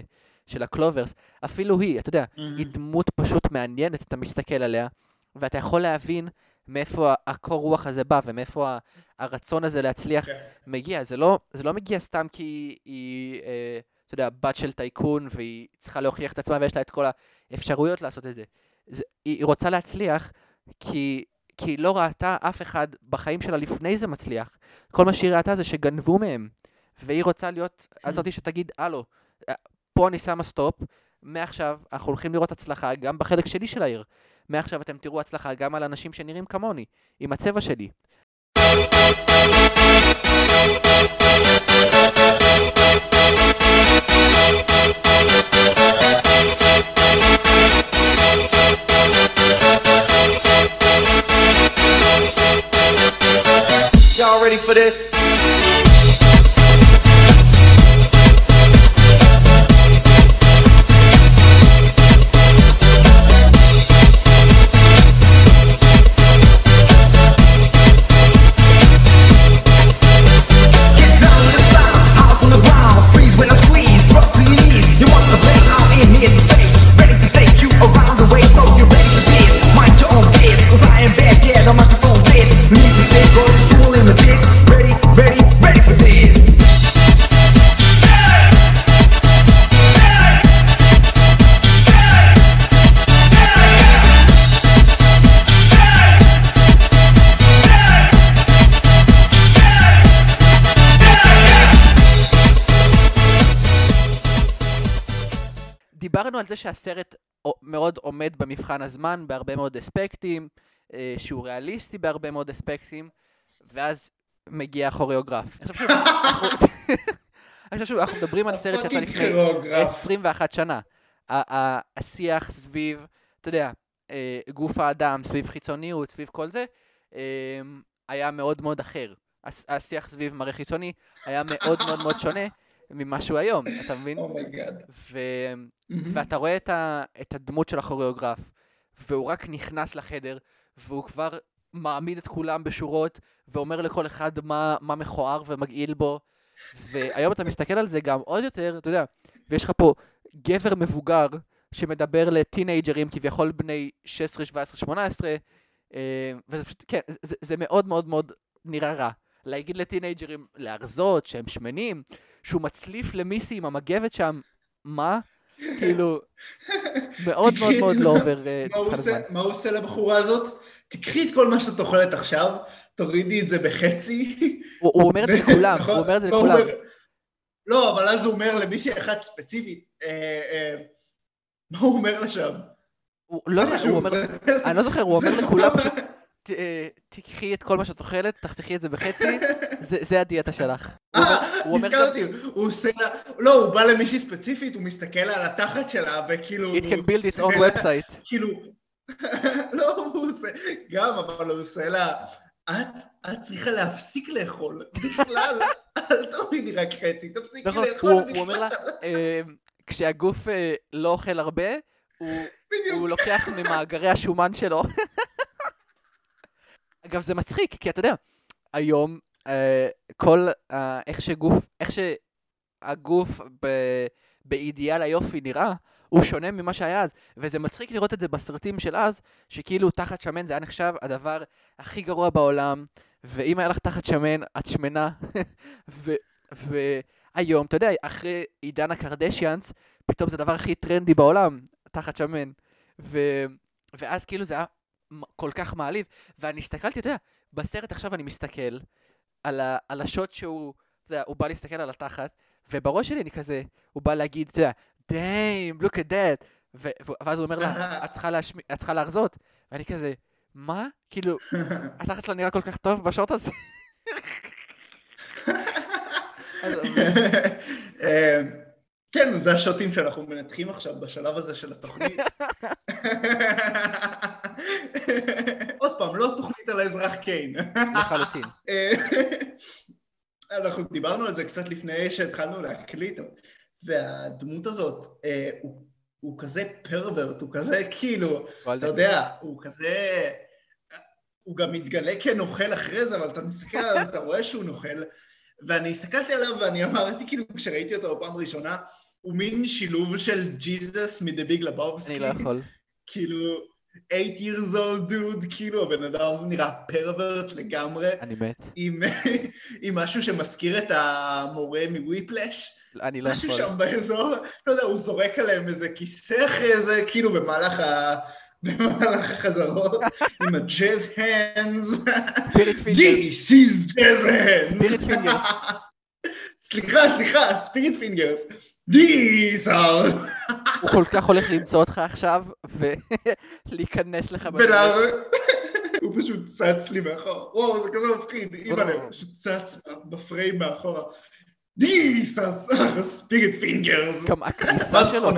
של הקלוברס, אפילו היא, אתה יודע, היא דמות פשוט מעניינת, אתה מסתכל עליה, ואתה יכול להבין מאיפה הקור רוח הזה בא, ומאיפה הרצון הזה להצליח כן. מגיע. זה לא, זה לא מגיע סתם כי היא, אה, אתה יודע, בת של טייקון, והיא צריכה להוכיח את עצמה ויש לה את כל האפשרויות לעשות את זה. זה היא, רוצה להצליח כי, כי היא לא ראתה אף אחד בחיים שלה לפני זה מצליח. כל מה שהיא ראתה זה שגנבו מהם. והיא רוצה להיות הזאתי שתגיד, הלו, אה, פה אני שמה סטופ, מעכשיו אנחנו הולכים לראות הצלחה גם בחלק שלי של העיר. מעכשיו אתם תראו הצלחה גם על אנשים שנראים כמוני, עם הצבע שלי. Y'all ready for this? שהסרט מאוד עומד במבחן הזמן בהרבה מאוד אספקטים, אה, שהוא ריאליסטי בהרבה מאוד אספקטים, ואז מגיע הכוריאוגרף. עכשיו שוב, אנחנו- מדברים על סרט שיצא לפני כוריאוגרף. 21 שנה. השיח סביב, אתה יודע, אה, גוף האדם, סביב חיצוניות, סביב כל זה, אה, היה מאוד מאוד אחר. השיח סביב מראה חיצוני היה מאוד מאוד מאוד שונה ממה שהוא היום, אתה מבין? Oh my God. ו... ואתה רואה את, ה... את הדמות של הכוריאוגרף, והוא רק נכנס לחדר, והוא כבר מעמיד את כולם בשורות, ואומר לכל אחד מה, מה מכוער ומגעיל בו. והיום אתה מסתכל על זה גם עוד יותר, אתה יודע, ויש לך פה גבר מבוגר שמדבר לטינג'רים כביכול בני 16, 17, 18, אה, וזה פשוט, כן, זה, זה מאוד מאוד מאוד נראה רע. להגיד לטינג'רים להרזות, שהם שמנים, שהוא מצליף למיסי עם המגבת שם, מה? כאילו, מאוד מאוד מאוד לא עובר אה, מבחן הזמן. מה הוא עושה לבחורה הזאת? תקחי את כל מה שאת אוכלת עכשיו, תורידי את זה בחצי. הוא אומר את זה (laughs) לכולם, נכון? הוא אומר את זה לכולם. אומר- לא, אבל אז הוא אומר למישהי אחת ספציפית, אה, אה, מה הוא אומר לה שם? הוא לא יודע, הוא אומר, אני לא זוכר, הוא אומר לכולם לא- פשוט, "ת- אה, תקחי את כל מה שאת אוכלת, תחתכי את זה בחצי, (laughs) זה זה הדיאטה שלך. אה, נזכרתי, הוא עושה לא, הוא בא למישהי ספציפית, הוא מסתכל על התחת שלה, וכאילו... It can build its own website. (laughs) כאילו, (laughs) לא, הוא עושה, גם, אבל הוא עושה לה, את, את צריכה להפסיק לאכול, בכלל, אל תורידי רק חצי, תפסיקי נכון, לאכול בכלל. הוא אומר לה, אה, כשהגוף אה, לא אוכל הרבה. הוא לוקח ממאגרי השומן שלו. אגב, זה מצחיק, כי אתה יודע, היום אה, כל, אה, איך שגוף, איך שהגוף ב- באידיאל היופי נראה, הוא שונה ממה שהיה אז, וזה מצחיק לראות את זה בסרטים של אז, שכאילו תחת שמן זה היה נחשב הדבר הכי גרוע בעולם, ואם היה לך תחת שמן, את שמנה, (laughs) והיום, אתה יודע, אחרי עידן הקרדשיאנס, פתאום זה הדבר הכי טרנדי בעולם, תחת שמן. ו... ואז כאילו זה היה כל כך מעליב, ואני הסתכלתי, אתה יודע, בסרט עכשיו אני מסתכל על, ה... על השוט שהוא, אתה יודע, הוא בא להסתכל על התחת, ובראש שלי אני כזה, הוא בא להגיד, אתה יודע, דיים, look at that, ו... ו- ואז הוא אומר לה, (laughs) את צריכה, להשמ... את צריכה להרזות, ואני כזה, מה? כאילו, (laughs) התחת שלה נראה כל כך טוב בשוט הזה. (laughs) אה, כן, זה השוטים שאנחנו מנתחים עכשיו בשלב הזה של התוכנית. (laughs) עוד פעם, לא תוכנית על האזרח קיין. לחלוטין. (laughs) אה, אנחנו דיברנו על זה קצת לפני שהתחלנו להקליט, והדמות הזאת, אה, הוא, הוא כזה פרוורט, הוא כזה כאילו, אתה יודע, הוא כזה... הוא גם מתגלה כנוכל אחרי זה, אבל אתה מסתכל עליו, אתה רואה שהוא נוכל, ואני הסתכלתי עליו ואני אמרתי, כאילו, כשראיתי אותו בפעם הראשונה, הוא מין שילוב של ג'יזוס מדה ביג לבובסקי. אני לא יכול. כאילו, 8 years old dude, כאילו הבן אדם נראה פרוורט לגמרי, אני מת. עם, (laughs) עם משהו שמזכיר את המורה מוויפלש. אני לא משהו יכול. שם באזור, לא יודע, הוא זורק עליהם איזה כיסא אחרי זה, כאילו במהלך ה... (laughs) במהלך החזרות, (laughs) עם הג'אז הנדס. ספיריט פינגרס. This is. Spirit fingers. סליחה, סליחה, spirit fingers. Are... הוא כל כך הולך למצוא אותך עכשיו, ולהיכנס לך בדרך. בנהר... הוא פשוט צץ לי מאחורה. וואו, זה כזה מפחיד. אימא'לה, פשוט צץ בפריים מאחורה. Are spirit fingers. גם הכניסה שלו,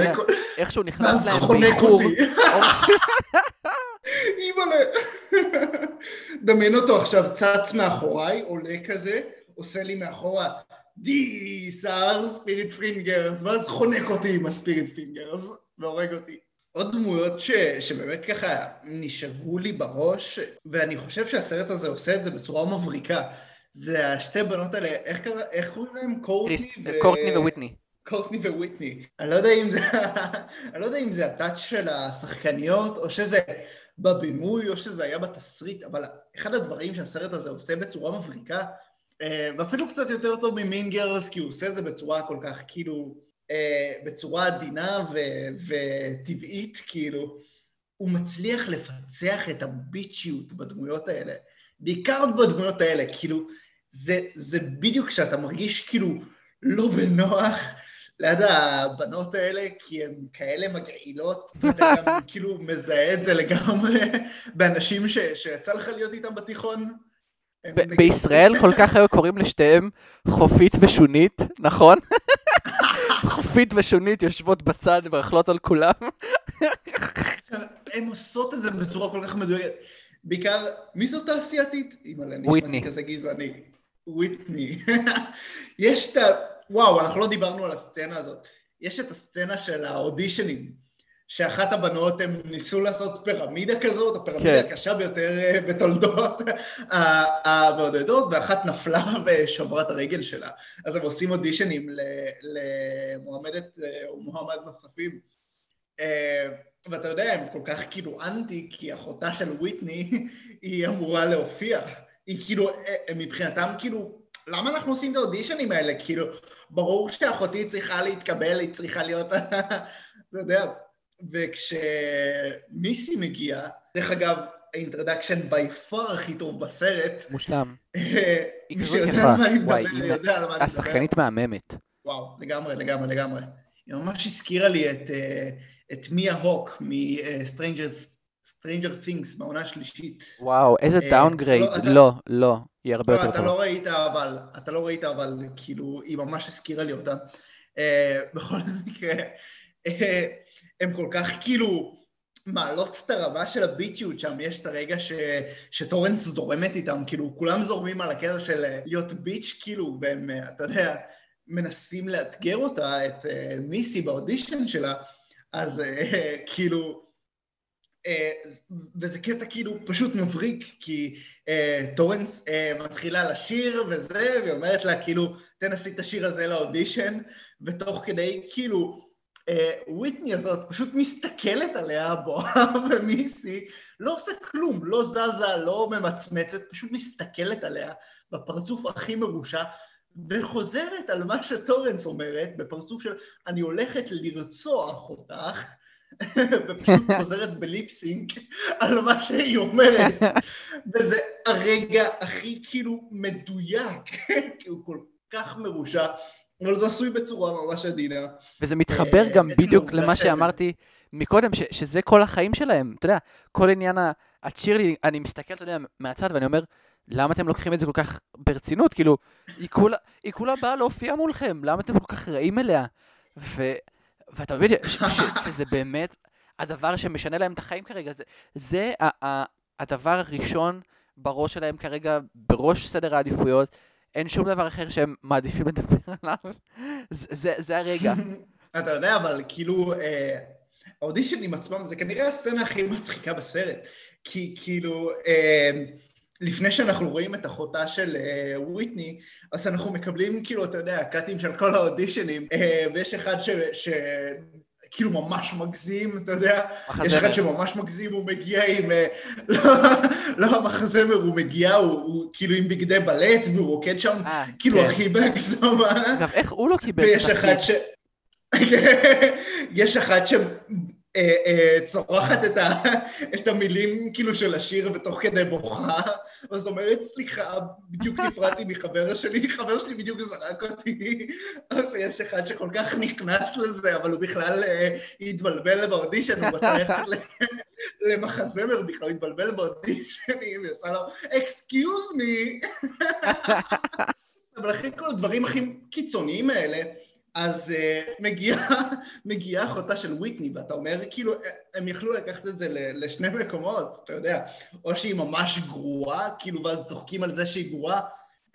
איך שהוא נכנס להם באיחור. אימא'לה. דמיין אותו עכשיו צץ מאחוריי, עולה כזה, עושה לי מאחורה Are spirit fingers, ואז חונק אותי עם הספיריט פינגרס, והורג אותי. עוד דמויות ש... שבאמת ככה נשארו לי בראש, ואני חושב שהסרט הזה עושה את זה בצורה מבריקה. זה השתי בנות האלה, איך קרא, איך קוראים להם? קורטני קריסט- קורטני וויטני. קורטני וויטני. אני לא יודע אם זה, (laughs) אני לא יודע אם זה הטאץ' של השחקניות, או שזה בבימוי, או שזה היה בתסריט, אבל אחד הדברים שהסרט הזה עושה בצורה מבריקה, ואפילו קצת יותר טוב ממין גרלס, כי הוא עושה את זה בצורה כל כך, כאילו, אה, בצורה עדינה ו- וטבעית, כאילו, הוא מצליח לפצח את הביצ'יות בדמויות האלה. בעיקר בדמויות האלה, כאילו, זה, זה בדיוק כשאתה מרגיש כאילו לא בנוח ליד הבנות האלה, כי הן כאלה מגעילות, ואתה גם (laughs) כאילו מזהה את זה לגמרי באנשים ש, שיצא לך להיות איתם בתיכון. ב- בישראל כל כך היו קוראים לשתיהם חופית ושונית, נכון? (laughs) חופית ושונית יושבות בצד ואוכלות על כולם. הן עושות את זה בצורה כל כך מדויקת. בעיקר, מי זאת? אימא'לה, וויטני. נשמעתי כזה גזעני. וויטני. (laughs) יש את ה... וואו, אנחנו לא דיברנו על הסצנה הזאת. יש את הסצנה של האודישנים, שאחת הבנות הם ניסו לעשות פירמידה כזאת, הפירמידה כן. הקשה ביותר אה, בתולדות המעודדות, ואחת נפלה ושברה את הרגל שלה. אז הם עושים אודישנים למועמדת אה, או מועמד נוספים. אה, ואתה יודע, הם כל כך כאילו אנטי, כי אחותה של וויטני היא אמורה להופיע. היא כאילו, מבחינתם כאילו, למה אנחנו עושים את האודישנים האלה? כאילו, ברור שאחותי צריכה להתקבל, היא צריכה להיות, (laughs) אתה יודע. וכשמיסי מגיעה, דרך אגב, האינטרדקשן בי פאר הכי טוב בסרט, מושלם. אה, (laughs) מי שיודע. על מה אני מדבר, יודע על מה אני מדבר. השחקנית מהממת. וואו, לגמרי, לגמרי, לגמרי. היא ממש הזכירה לי את, אה, את מאיה הוק מ-Stranger Things בעונה השלישית. וואו, איזה אה, downgrade. לא, אתה- לא, לא, היא הרבה לא, יותר אתה טובה. לא ראית, אבל, אתה לא ראית, אבל כאילו, היא ממש הזכירה לי אותה. אה, בכל מקרה, אה, הם כל כך כאילו מעלות את הרמה של הביצ'יות שם, יש את הרגע ש, שטורנס זורמת איתם, כאילו, כולם זורמים על הקטע של אה, להיות bitch, כאילו, והם, אה, אתה יודע, מנסים לאתגר אותה, את אה, מיסי באודישן שלה, אז (laughs) כאילו, אה, וזה קטע כאילו פשוט מבריק, כי אה, טורנס אה, מתחילה לשיר וזה, והיא אומרת לה כאילו, תנסי את השיר הזה לאודישן, ותוך כדי כאילו, וויטני הזאת פשוט מסתכלת עליה, בואה (laughs) ומיסי, לא עושה כלום, לא זזה, לא ממצמצת, פשוט מסתכלת עליה בפרצוף הכי מרושע, וחוזרת על מה שטורנס אומרת, בפרצוף של אני הולכת לרצוח אותך, (laughs) ופשוט (laughs) חוזרת בליפסינק על מה שהיא אומרת. וזה הרגע הכי כאילו מדויק, כי הוא כל כך מרושע, אבל זה עשוי בצורה ממש עדינה. וזה מתחבר אה, גם עצם בדיוק העובדה למה שאמרתי מקודם, ש- שזה כל החיים שלהם. אתה יודע, כל עניין הצ'ירלי, אני מסתכל, אתה יודע, מהצד ואני אומר, למה אתם לוקחים את זה כל כך ברצינות? כאילו, היא כולה, היא כולה באה להופיע מולכם, למה אתם כל כך רעים אליה? ו, ואתה מבין ש- ש- ש- שזה באמת הדבר שמשנה להם את החיים כרגע. זה, זה ה- ה- הדבר הראשון בראש שלהם כרגע, בראש סדר העדיפויות. אין שום דבר אחר שהם מעדיפים לדבר עליו. זה, זה, הרגע. (laughs) אתה יודע, אבל כאילו, אה, האודישנים עצמם זה כנראה הסצנה הכי מצחיקה בסרט. כי כאילו, אה, לפני שאנחנו רואים את אחותה של אה, וויטני, אז אנחנו מקבלים כאילו, אתה יודע, קאטים של כל האודישנים, אה, ויש אחד ש... ש... כאילו ממש מגזים, אתה יודע? יש מחזמר. אחד שממש מגזים, הוא מגיע עם... אה, לא, (laughs) לא המחזמר, הוא מגיע, הוא, הוא כאילו עם בגדי בלט, והוא רוקד שם, אה, כאילו כן. הכי בהגזמה. אגב, איך הוא לא קיבל ויש תפקיד? אחד ש... (laughs) יש אחת שצורחת את, ה... (laughs) את המילים כאילו של השיר ותוך כדי בוכה, אז אומרת, סליחה, בדיוק נפרדתי מחבר שלי, חבר שלי בדיוק זרק אותי, אז יש אחד שכל כך נכנס לזה, אבל הוא בכלל אה, התבלבל באודישן, (laughs) הוא רצה ללכת למחזמר בכלל, הוא התבלבל באודישנים, (laughs) היא עושה לו, excuse me. אבל אחרי כל הדברים הכי קיצוניים האלה, אז uh, מגיעה (laughs) מגיעה אחותה של וויטני, ואתה אומר, כאילו, הם יכלו לקחת את זה לשני מקומות, אתה יודע, או שהיא ממש גרועה, כאילו, ואז צוחקים על זה שהיא גרועה,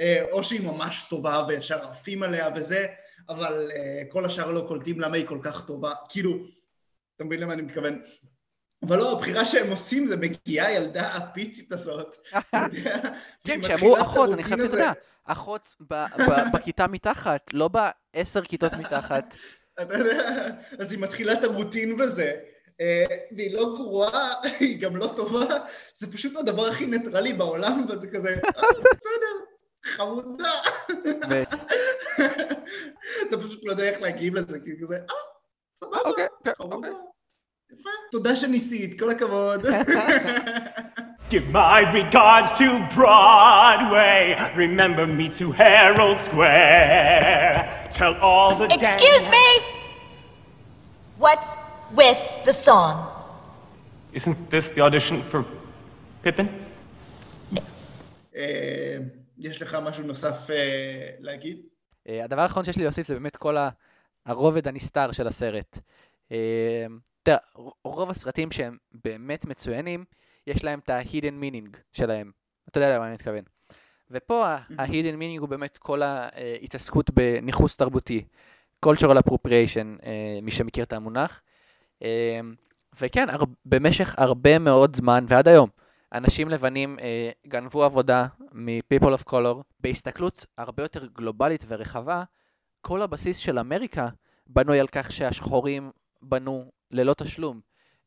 אה, או שהיא ממש טובה וישר עפים עליה וזה, אבל אה, כל השאר לא קולטים למה היא כל כך טובה, כאילו, אתה מבין למה אני מתכוון? אבל לא, הבחירה שהם עושים זה מגיעה הילדה הפיצית הזאת, (laughs) כן, כשאמרו אחות, אני הזה. יודע, אחות (laughs) בכיתה מתחת, לא בעשר כיתות מתחת. (laughs) אתה יודע, אז היא מתחילה את הרוטין בזה, אה, והיא לא גרועה, היא גם לא טובה, זה פשוט הדבר הכי ניטרלי בעולם, וזה כזה, "אה, בסדר, חמודה. אתה פשוט לא יודע איך להגיב לזה, כי כזה, אה, סבבה, אוקיי, כן, חמודה. אוקיי. יפה, תודה שניסית, כל הכבוד. Give my regards to Broadway. Remember me to Herald Square. Tell all the Excuse me! What's with the song? Isn't this the audition for Pippin? אה, יש לך משהו נוסף אה, להגיד? אה, הדבר האחרון שיש לי להוסיף זה באמת כל הרובד הנסתר של הסרט. אה, ר- רוב הסרטים שהם באמת מצוינים, יש להם את ה-hidden meaning שלהם. אתה יודע למה אני מתכוון. ופה ה- ה-hidden meaning הוא באמת כל ההתעסקות בניכוס תרבותי. cultural appropriation, אה, מי שמכיר את המונח. אה, וכן, הר- במשך הרבה מאוד זמן, ועד היום, אנשים לבנים אה, גנבו עבודה מ-people of color. בהסתכלות הרבה יותר גלובלית ורחבה, כל הבסיס של אמריקה בנוי על כך שהשחורים בנו ללא תשלום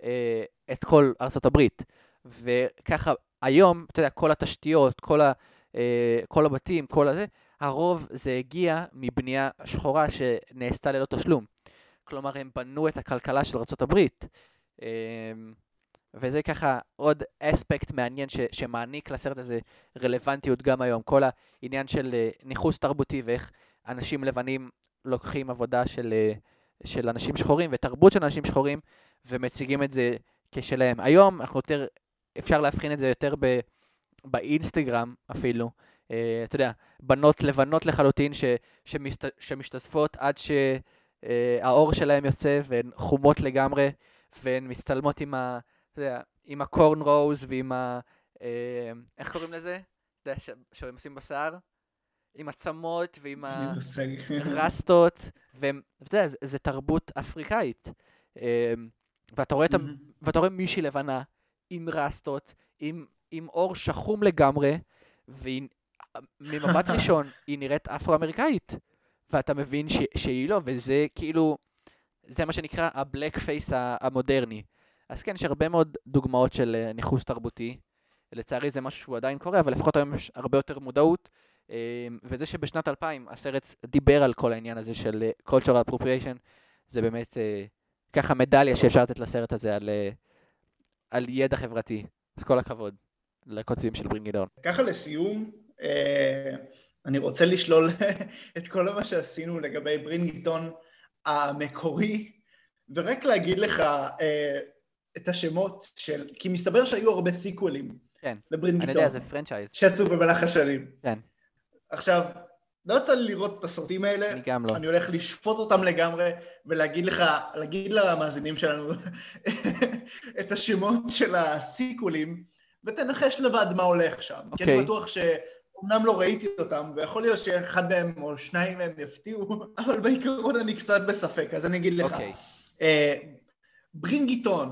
אה, את כל ארצות הברית. וככה היום, אתה יודע, כל התשתיות, כל, ה, אה, כל הבתים, כל הזה, הרוב זה הגיע מבנייה שחורה שנעשתה ללא תשלום. כלומר, הם בנו את הכלכלה של הברית. אה, וזה ככה עוד אספקט מעניין ש, שמעניק לסרט הזה רלוונטיות גם היום. כל העניין של אה, ניכוס תרבותי ואיך אנשים לבנים לוקחים עבודה של, אה, של אנשים שחורים ותרבות של אנשים שחורים ומציגים את זה כשלהם. היום אנחנו יותר, אפשר להבחין את זה יותר ב, באינסטגרם אפילו. אה, אתה יודע, בנות לבנות לחלוטין ש, שמסת, שמשתזפות עד שהאור שלהם יוצא והן חומות לגמרי והן מצטלמות עם ה... אתה יודע, עם הקורן רוז ועם ה... אה, איך קוראים לזה? אתה יודע, שהם עושים בשיער? עם עצמות ועם אין לי ה... מושג. (laughs) רסטות, והם, אתה יודע, זה, זה תרבות אפריקאית. אה, ואתה רואה, ואתה רואה מישהי לבנה עם רסטות, עם, עם אור שחום לגמרי, וממבט (laughs) ראשון היא נראית אפרו-אמריקאית. ואתה מבין ש, שהיא לא, וזה כאילו, זה מה שנקרא הבלק פייס המודרני. אז כן, יש הרבה מאוד דוגמאות של אה, ניכוס תרבותי. לצערי זה משהו שהוא עדיין קורה, אבל לפחות היום יש הרבה יותר מודעות. אה, וזה שבשנת 2000 הסרט דיבר על כל העניין הזה של אה, cultural appropriation, זה באמת אה, ככה מדליה שאפשר לתת לסרט הזה על, אה, על ידע חברתי. אז כל הכבוד לכותבים של ברינג גדעון. ככה לסיום, אני רוצה לשלול (laughs) את כל מה שעשינו לגבי ברינגיטון המקורי, ורק להגיד לך את השמות של... כי מסתבר שהיו הרבה סיקוולים כן, אני לברינגיטון, יודע, זה פרנצ'ייז. שיצאו במהלך השנים. כן. עכשיו, לא יצא לי לראות את הסרטים האלה, אני גם לא. אני הולך לשפוט אותם לגמרי, ולהגיד לך, להגיד למאזינים שלנו (laughs) את השמות של הסיקוולים, ותנחש לבד מה הולך שם. כי אני אוקיי. בטוח שאומנם לא ראיתי אותם, ויכול להיות שאחד מהם או שניים מהם יפתיעו, (laughs) אבל בעיקרון אני קצת בספק, אז אני אגיד לך. אוקיי. Bring it on,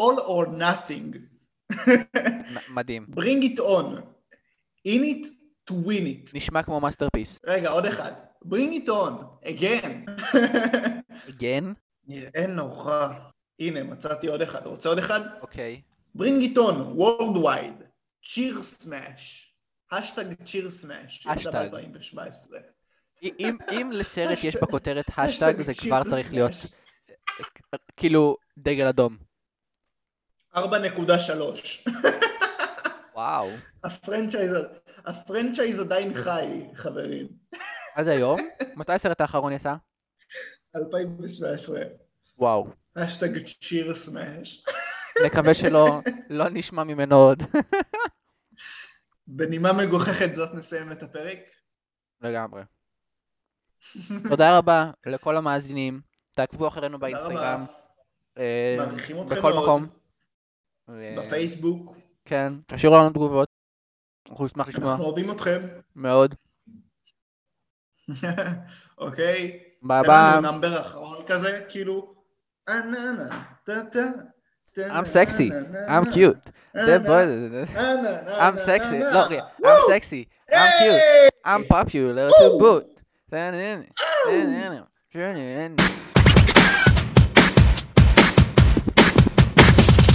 all or nothing, מדהים. bring it on, in it to win it. נשמע כמו masterpiece. רגע, עוד אחד. bring it on, again. (laughs) again? נראה נורא. הנה, מצאתי עוד אחד. רוצה עוד אחד? אוקיי. Bring it on, Worldwide, Cheer Smack. Hashtag Cheer Smack. Hashtag. 2017. אם, אם לסרט יש (laughs) בכותרת האשטג, זה כבר צריך להיות smash. כאילו דגל אדום. 4.3. (laughs) וואו. ה franchise, ה franchise עדיין חי, חברים. עד היום? מתי הסרט האחרון יצא? 2017. וואו. Hashtag Cheer Smack. נקווה שלא לא נשמע ממנו עוד. בנימה מגוחכת זאת נסיים את הפרק. לגמרי. תודה רבה לכל המאזינים. תעקבו אחרינו באינסטגרם. אה, מעריכים אתכם בכל מאוד. מקום. אה, בפייסבוק. כן, תשאירו לנו תגובות. אנחנו נשמח לשמוע אנחנו אוהבים אתכם. מאוד. (laughs) אוקיי? ביי תן ביי. לנו נאמבר אחרון כזה, כאילו... I'm sexy. I'm cute. I'm sexy. לא. I'm sexy. I'm cute. I'm popular to boot.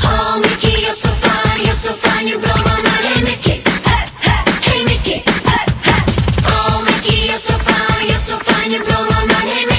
Oh, Mickey, you're so fine, you're so fine, you blow my you so fine, you blow my mind.